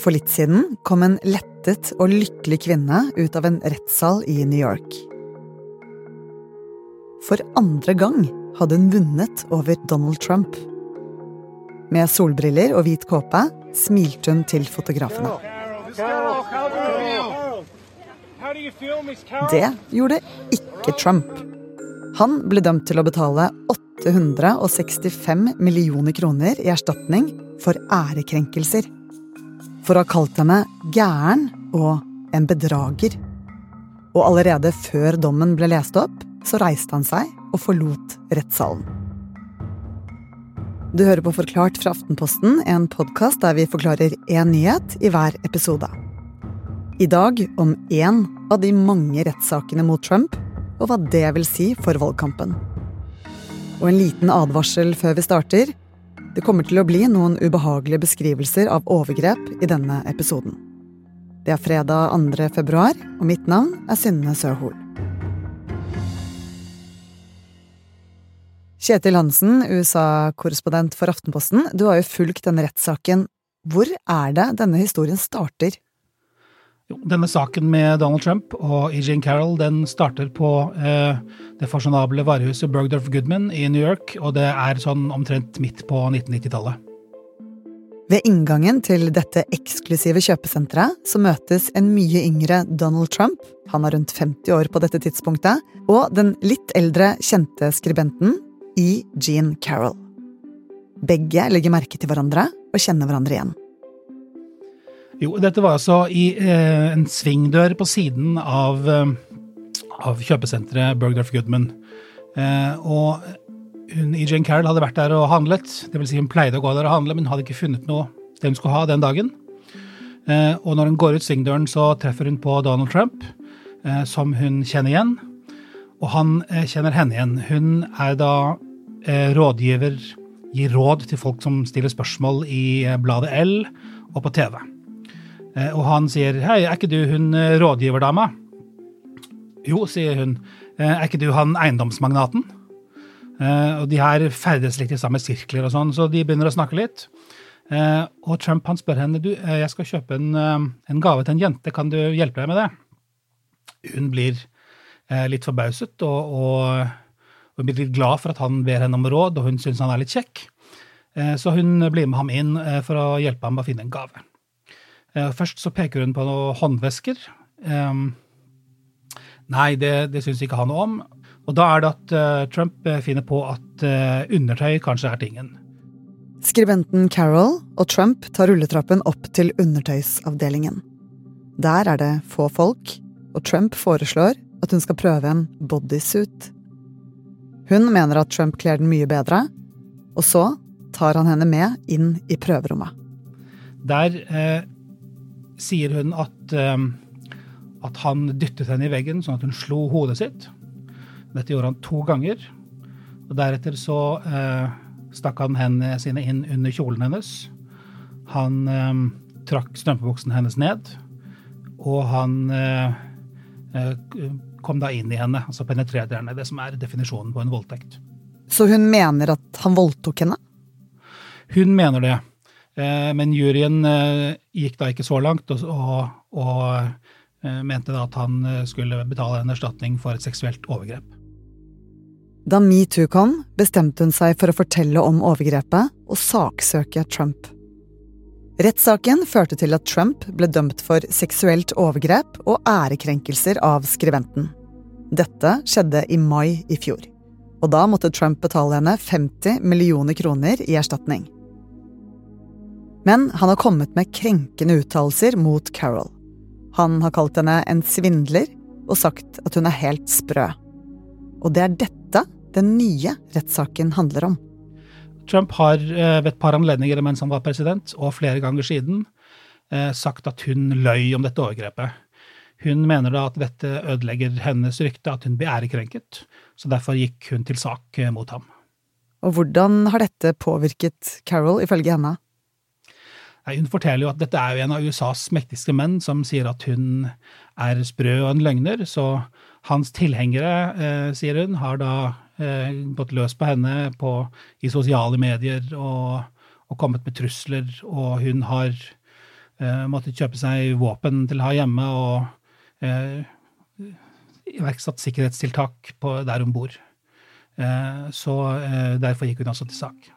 For litt siden kom en lettet og lykkelig kvinne ut av en rettssal i New York. For andre gang hadde hun vunnet over Donald Trump. Med solbriller og hvit kåpe smilte hun til fotografene. Det gjorde ikke Trump. Han ble dømt til å betale 865 millioner kroner i erstatning for ærekrenkelser. For å ha kalt henne gæren og en bedrager. Og allerede før dommen ble lest opp, så reiste han seg og forlot rettssalen. Du hører på Forklart fra Aftenposten, en podkast der vi forklarer én nyhet i hver episode. I dag om én av de mange rettssakene mot Trump, og hva det vil si for valgkampen. Og en liten advarsel før vi starter. Det kommer til å bli noen ubehagelige beskrivelser av overgrep i denne episoden. Det er fredag 2. februar, og mitt navn er Synne Søhol. Kjetil Hansen, USA-korrespondent for Aftenposten, du har jo fulgt denne rettssaken. Hvor er det denne historien starter? Jo, denne saken med Donald Trump og Eugene Carroll den starter på eh, det fasjonable varehuset Bergdorf Goodman i New York, og det er sånn omtrent midt på 1990-tallet. Ved inngangen til dette eksklusive kjøpesenteret så møtes en mye yngre Donald Trump, han er rundt 50 år på dette tidspunktet, og den litt eldre kjente skribenten E. Jean Carroll. Begge legger merke til hverandre og kjenner hverandre igjen. Jo, dette var altså i eh, en svingdør på siden av, eh, av kjøpesenteret Bergdorf Goodman. Eh, og hun, Jane Carroll hadde vært der og handlet. Det vil si hun pleide å gå der og handle, men hadde ikke funnet noe det hun skulle ha den dagen. Eh, og når hun går ut svingdøren, så treffer hun på Donald Trump, eh, som hun kjenner igjen. Og han eh, kjenner henne igjen. Hun er da rådgiver, gir råd til folk som stiller spørsmål i bladet L og på TV. Og han sier 'Hei, er ikke du hun rådgiverdama?' Jo, sier hun. Er ikke du han eiendomsmagnaten? Og de her ferdes litt i samme sirkler og sånn, så de begynner å snakke litt. Og Trump han spør henne du, jeg skal kjøpe en, en gave til en jente, kan du hjelpe meg med det? Hun blir Eh, litt forbauset og, og, og blir litt glad for at han ber henne om råd, og hun syns han er litt kjekk. Eh, så hun blir med ham inn eh, for å hjelpe ham å finne en gave. Først så peker hun på noen håndvesker. Nei, det, det syns ikke han noe om. Og da er det at Trump finner på at undertøy kanskje er tingen. Skribenten Carol og Trump tar rulletrappen opp til undertøysavdelingen. Der er det få folk, og Trump foreslår at hun skal prøve en bodysuit. Hun mener at Trump kler den mye bedre, og så tar han henne med inn i prøverommet. Der eh, sier hun at, eh, at han dyttet henne i veggen sånn at hun slo hodet sitt. Dette gjorde han to ganger. Og deretter så eh, stakk han hendene sine inn under kjolen hennes. Han eh, trakk strømpebuksen hennes ned, og han eh, eh, kom da inn i henne, altså penetrerte henne. Det som er definisjonen på en voldtekt. Så hun mener at han voldtok henne? Hun mener det. Eh, men juryen eh, gikk da ikke så langt, og, og, eh, mente da at han skulle betale en erstatning for et seksuelt overgrep. Da metoo kom, bestemte hun seg for å fortelle om overgrepet og saksøke Trump. Rettssaken førte til at Trump ble dømt for seksuelt overgrep og ærekrenkelser av skribenten. Dette skjedde i mai i fjor. Og da måtte Trump betale henne 50 millioner kroner i erstatning. Men han har kommet med krenkende uttalelser mot Carol. Han har kalt henne en svindler og sagt at hun er helt sprø. Og det er dette den nye rettssaken handler om. Trump har eh, ved et par anledninger mens han var president, og flere ganger siden, eh, sagt at hun løy om dette overgrepet. Hun mener da at dette ødelegger hennes rykte, at hun blir ærekrenket, så derfor gikk hun til sak mot ham. Og hvordan har dette påvirket Carol, ifølge henne? Nei, hun forteller jo at dette er jo en av USAs mektigste menn som sier at hun er sprø og en løgner, så hans tilhengere, eh, sier hun, har da eh, gått løs på henne på, i sosiale medier og, og kommet med trusler, og hun har eh, måttet kjøpe seg våpen til å ha hjemme og eh, iverksatt sikkerhetstiltak på, der hun bor. Eh, så eh, derfor gikk hun også til sak.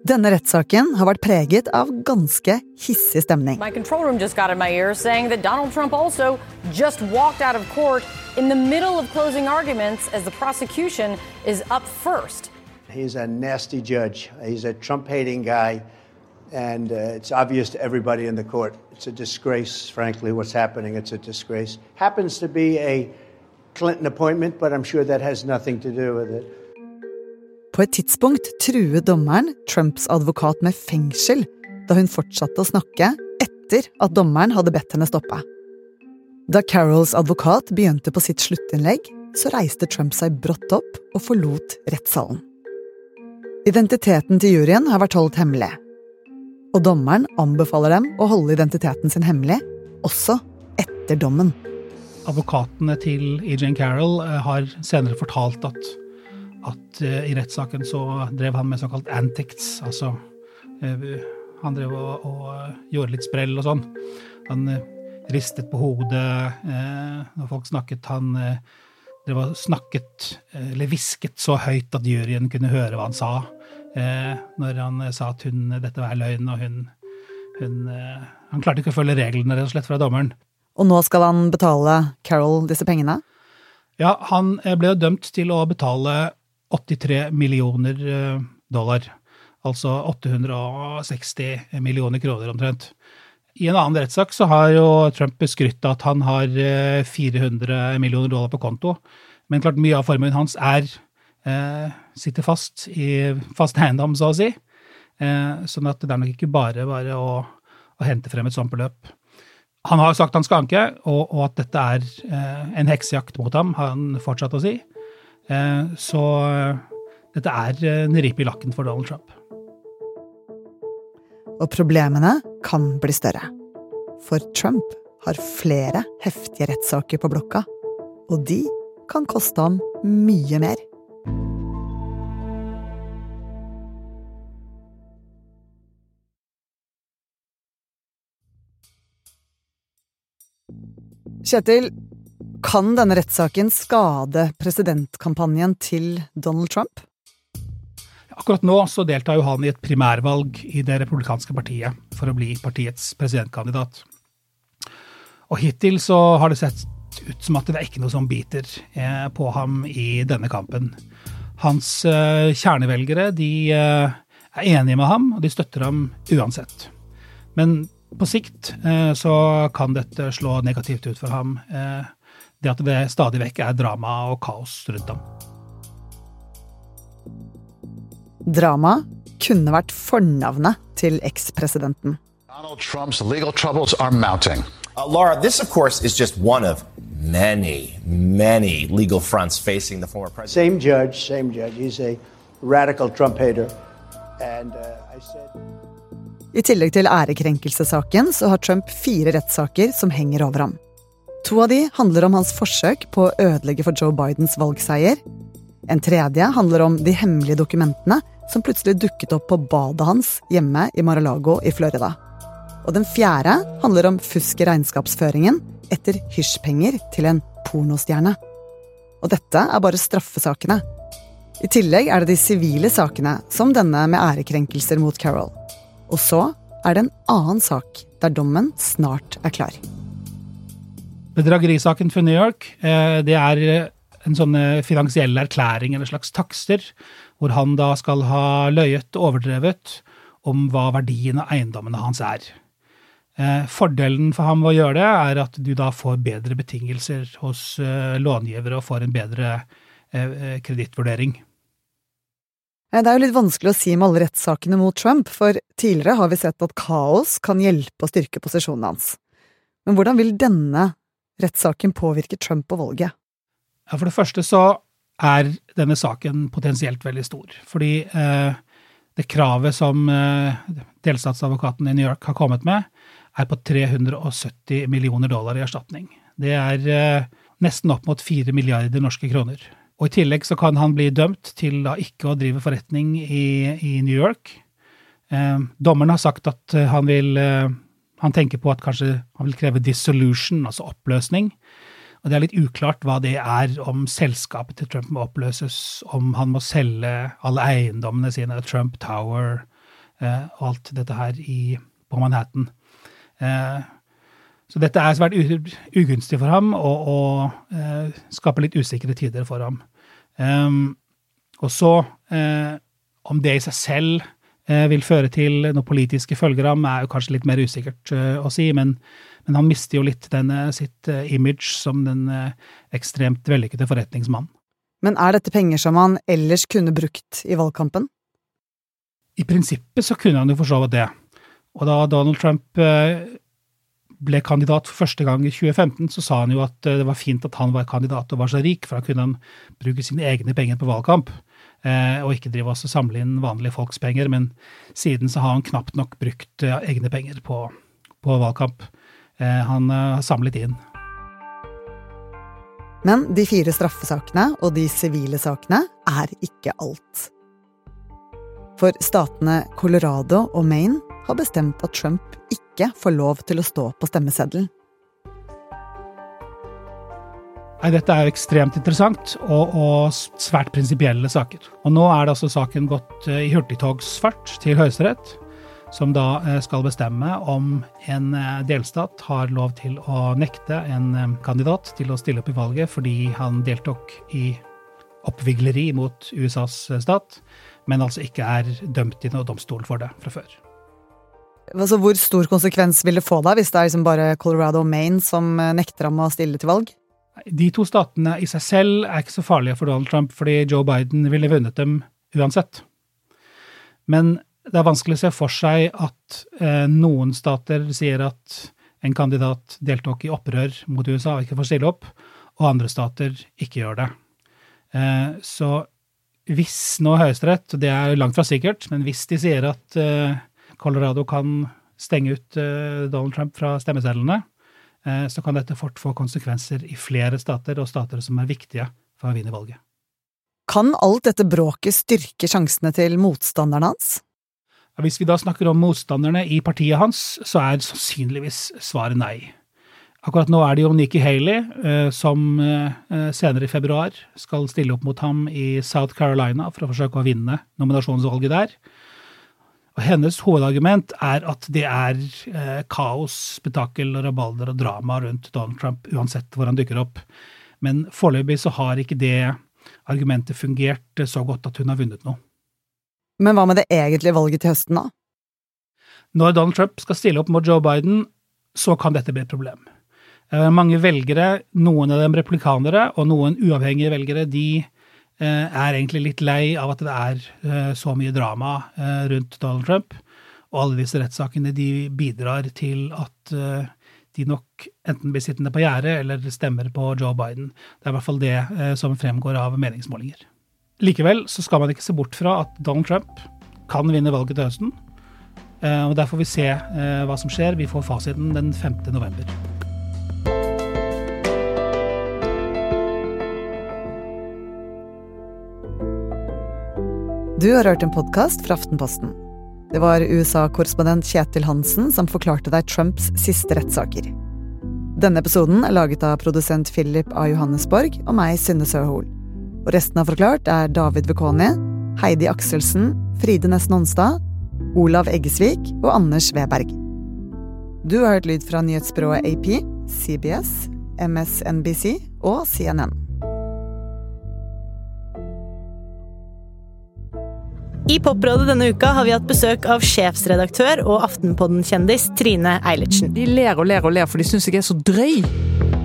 Denne rettssaken har vært preget av ganske hissig stemning. My control room just got in my ear saying that Donald Trump also just walked out of court in the middle of closing arguments as the prosecution is up first. He's a nasty judge. He's a Trump hating guy. And uh, it's obvious to everybody in the court. It's a disgrace, frankly, what's happening. It's a disgrace. Happens to be a Clinton appointment, but I'm sure that has nothing to do with it. På et tidspunkt truet dommeren Trumps advokat med fengsel da hun fortsatte å snakke etter at dommeren hadde bedt henne stoppe. Da Carols advokat begynte på sitt sluttinnlegg, så reiste Trump seg brått opp og forlot rettssalen. Identiteten til juryen har vært holdt hemmelig, og dommeren anbefaler dem å holde identiteten sin hemmelig, også etter dommen. Advokatene til E.J. Carroll eh, har senere fortalt at, at eh, i rettssaken så drev han med såkalt antics, altså eh, han drev og, og gjorde litt sprell og sånn. Han ristet på hodet når folk snakket. Han drev og snakket, eller hvisket så høyt at juryen kunne høre hva han sa. Eh, når han sa at hun, dette var løgn, og hun, hun eh, Han klarte ikke å følge reglene, rett og slett, fra dommeren. Og nå skal han betale Carol disse pengene? Ja, han eh, ble jo dømt til å betale 83 millioner eh, dollar. Altså 860 millioner kroner omtrent. I en annen rettssak så har jo Trump beskrytt at han har 400 eh, millioner dollar på konto. Men klart mye av formuen hans er eh, sitter fast i fast eiendom, så å si. Sånn at det er nok ikke bare bare å, å hente frem et sånt beløp. Han har sagt han skal anke, og, og at dette er en heksejakt mot ham, har han fortsatt å si. Eh, så eh, dette er en ripe i lakken for Donald Trump og problemene kan bli større. For Trump har flere heftige rettssaker på blokka, og de kan koste ham mye mer. Kjetil, kan denne rettssaken skade presidentkampanjen til Donald Trump? Akkurat nå så deltar jo han i et primærvalg i det republikanske partiet for å bli partiets presidentkandidat. Og hittil så har det sett ut som at det er ikke noe som biter eh, på ham i denne kampen. Hans eh, kjernevelgere de eh, er enige med ham, og de støtter ham uansett. Men på sikt så kan dette slå negativt ut for ham. Det at det stadig vekk er drama og kaos rundt ham. Drama kunne vært fornavnet til ekspresidenten. Donald Trump's legal troubles are mounting. Uh, Laura, this, of course, is just one of many, many legal fronts facing the former president. Same judge, same judge. He's a radical Trump hater. And uh, I said I tillegg til ærekrenkelsesaken så har Trump fire rettssaker som henger over ham. To av de handler om hans forsøk på å ødelegge for Joe Bidens valgseier, en tredje handler om de hemmelige dokumentene som plutselig dukket opp på badet hans hjemme i Mar-a-Lago i Florida. Og den fjerde handler om fusk i regnskapsføringen etter hysjpenger til en pornostjerne. Og dette er bare straffesakene. I tillegg er det de sivile sakene, som denne med ærekrenkelser mot Carol. Og så er det en annen sak der dommen snart er klar. Bedragerisaken for New York, eh, det er en sånn eh, finansiell erklæring eller slags takster, hvor han da skal ha løyet og overdrevet om hva verdien av eiendommene hans er. Eh, fordelen for ham ved å gjøre det, er at du da får bedre betingelser hos eh, långivere og får en bedre kredittvurdering. Det er jo litt vanskelig å si med alle rettssakene mot Trump, for tidligere har vi sett at kaos kan hjelpe å styrke posisjonen hans. Men hvordan vil denne rettssaken påvirke Trump og valget? Ja, For det første så er denne saken potensielt veldig stor. Fordi eh, det kravet som eh, delstatsadvokaten i New York har kommet med, er på 370 millioner dollar i erstatning. Det er eh, nesten opp mot 4 milliarder norske kroner. Og I tillegg så kan han bli dømt til da ikke å drive forretning i, i New York. Eh, dommeren har sagt at han vil eh, Han tenker på at kanskje han vil kreve dissolution, altså oppløsning. Og det er litt uklart hva det er, om selskapet til Trump må oppløses, om han må selge alle eiendommene sine, Trump Tower og alt dette her i, på Manhattan. Så dette er svært ugunstig for ham og, og skaper litt usikre tider for ham. Og så, om det i seg selv Eh, vil føre til noen politiske følger av ham, er jo kanskje litt mer usikkert eh, å si. Men, men han mister jo litt denne, sitt eh, image som den ekstremt vellykkede forretningsmannen. Men er dette penger som han ellers kunne brukt i valgkampen? I prinsippet så kunne han jo for så vidt det. Og da Donald Trump ble kandidat for første gang i 2015, så sa han jo at det var fint at han var kandidat og var så rik, for da kunne han bruke sine egne penger på valgkamp. Eh, og ikke drive oss og samle inn vanlige folks penger. Men siden så har han knapt nok brukt eh, egne penger på, på valgkamp. Eh, han har samlet inn. Men de fire straffesakene og de sivile sakene er ikke alt. For statene Colorado og Maine har bestemt at Trump ikke får lov til å stå på stemmeseddelen. Nei, Dette er jo ekstremt interessant og, og svært prinsipielle saker. Og nå er det altså saken gått eh, i hurtigtogsfart til Høyesterett, som da eh, skal bestemme om en eh, delstat har lov til å nekte en kandidat til å stille opp i valget fordi han deltok i oppvigleri mot USAs stat, men altså ikke er dømt i noen domstol for det fra før. Altså, hvor stor konsekvens vil det få da, hvis det er liksom bare Colorado og Maine som nekter ham å stille til valg? De to statene i seg selv er ikke så farlige for Donald Trump, fordi Joe Biden ville vunnet dem uansett. Men det er vanskelig å se for seg at eh, noen stater sier at en kandidat deltok i opprør mot USA og ikke får stille opp, og andre stater ikke gjør det. Eh, så hvis nå Høyesterett, og det er langt fra sikkert, men hvis de sier at eh, Colorado kan stenge ut eh, Donald Trump fra stemmesedlene, så kan dette fort få konsekvenser i flere stater, og stater som er viktige for å vinne valget. Kan alt dette bråket styrke sjansene til motstanderne hans? Hvis vi da snakker om motstanderne i partiet hans, så er sannsynligvis svaret nei. Akkurat nå er det jo Nikki Haley, eh, som eh, senere i februar skal stille opp mot ham i South Carolina for å forsøke å vinne nominasjonsvalget der. Og hennes hovedargument er at det er eh, kaos, spetakkel, rabalder og drama rundt Donald Trump uansett hvor han dukker opp. Men foreløpig så har ikke det argumentet fungert så godt at hun har vunnet noe. Men hva med det egentlige valget til høsten, da? Når Donald Trump skal stille opp mot Joe Biden, så kan dette bli et problem. Eh, mange velgere, noen av dem republikanere og noen uavhengige velgere, de Eh, er egentlig litt lei av at det er eh, så mye drama eh, rundt Donald Trump. Og alle disse rettssakene de bidrar til at de nok enten blir sittende på gjerdet eller stemmer på Joe Biden. Det er i hvert fall det som fremgår av meningsmålinger. Likevel så skal man ikke se bort fra at Donald Trump kan vinne valget til høsten. Og Der får vi se hva som skjer. Vi får fasiten den 5. november. Du har hørt en podkast fra Aftenposten. Det var USA-korrespondent Kjetil Hansen som forklarte deg Trumps siste rettssaker. Denne episoden er laget av produsent Philip A. Johannesborg og meg, Synne Søhol. Og resten av Forklart er David Vekoni, Heidi Akselsen, Fride Nesten Nonstad, Olav Eggesvik og Anders Weberg. Du har hørt lyd fra nyhetsbyrået AP, CBS, MSNBC og CNN. I Poprådet denne uka har vi hatt besøk av sjefsredaktør og Aftenpodden-kjendis Trine Eilertsen. De ler og ler og ler, for de syns jeg er så drøy.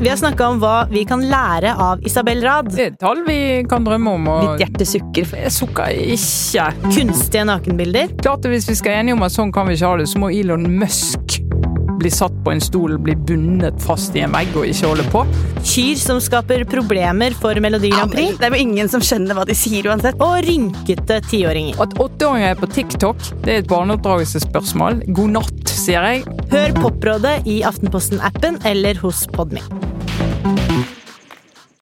Vi har snakka om hva vi kan lære av Isabel Rad. Det er tall vi kan drømme om. Og... Ditt hjerte sukker. Jeg sukker ikke. Kunstige nakenbilder. Klart at Hvis vi skal enige om at sånn kan vi ikke ha det, så må Elon Musk bli satt på en stol, bli bundet fast i en vegg og ikke holde på. Kyr som skaper problemer for Melodi Grand Prix. det er jo ingen som skjønner hva de sier uansett. Og rynkete tiåringer. At åtteåringer er på TikTok, det er et barneoppdragelsesspørsmål. God natt, sier jeg. Hør Poprådet i Aftenposten-appen eller hos Podme.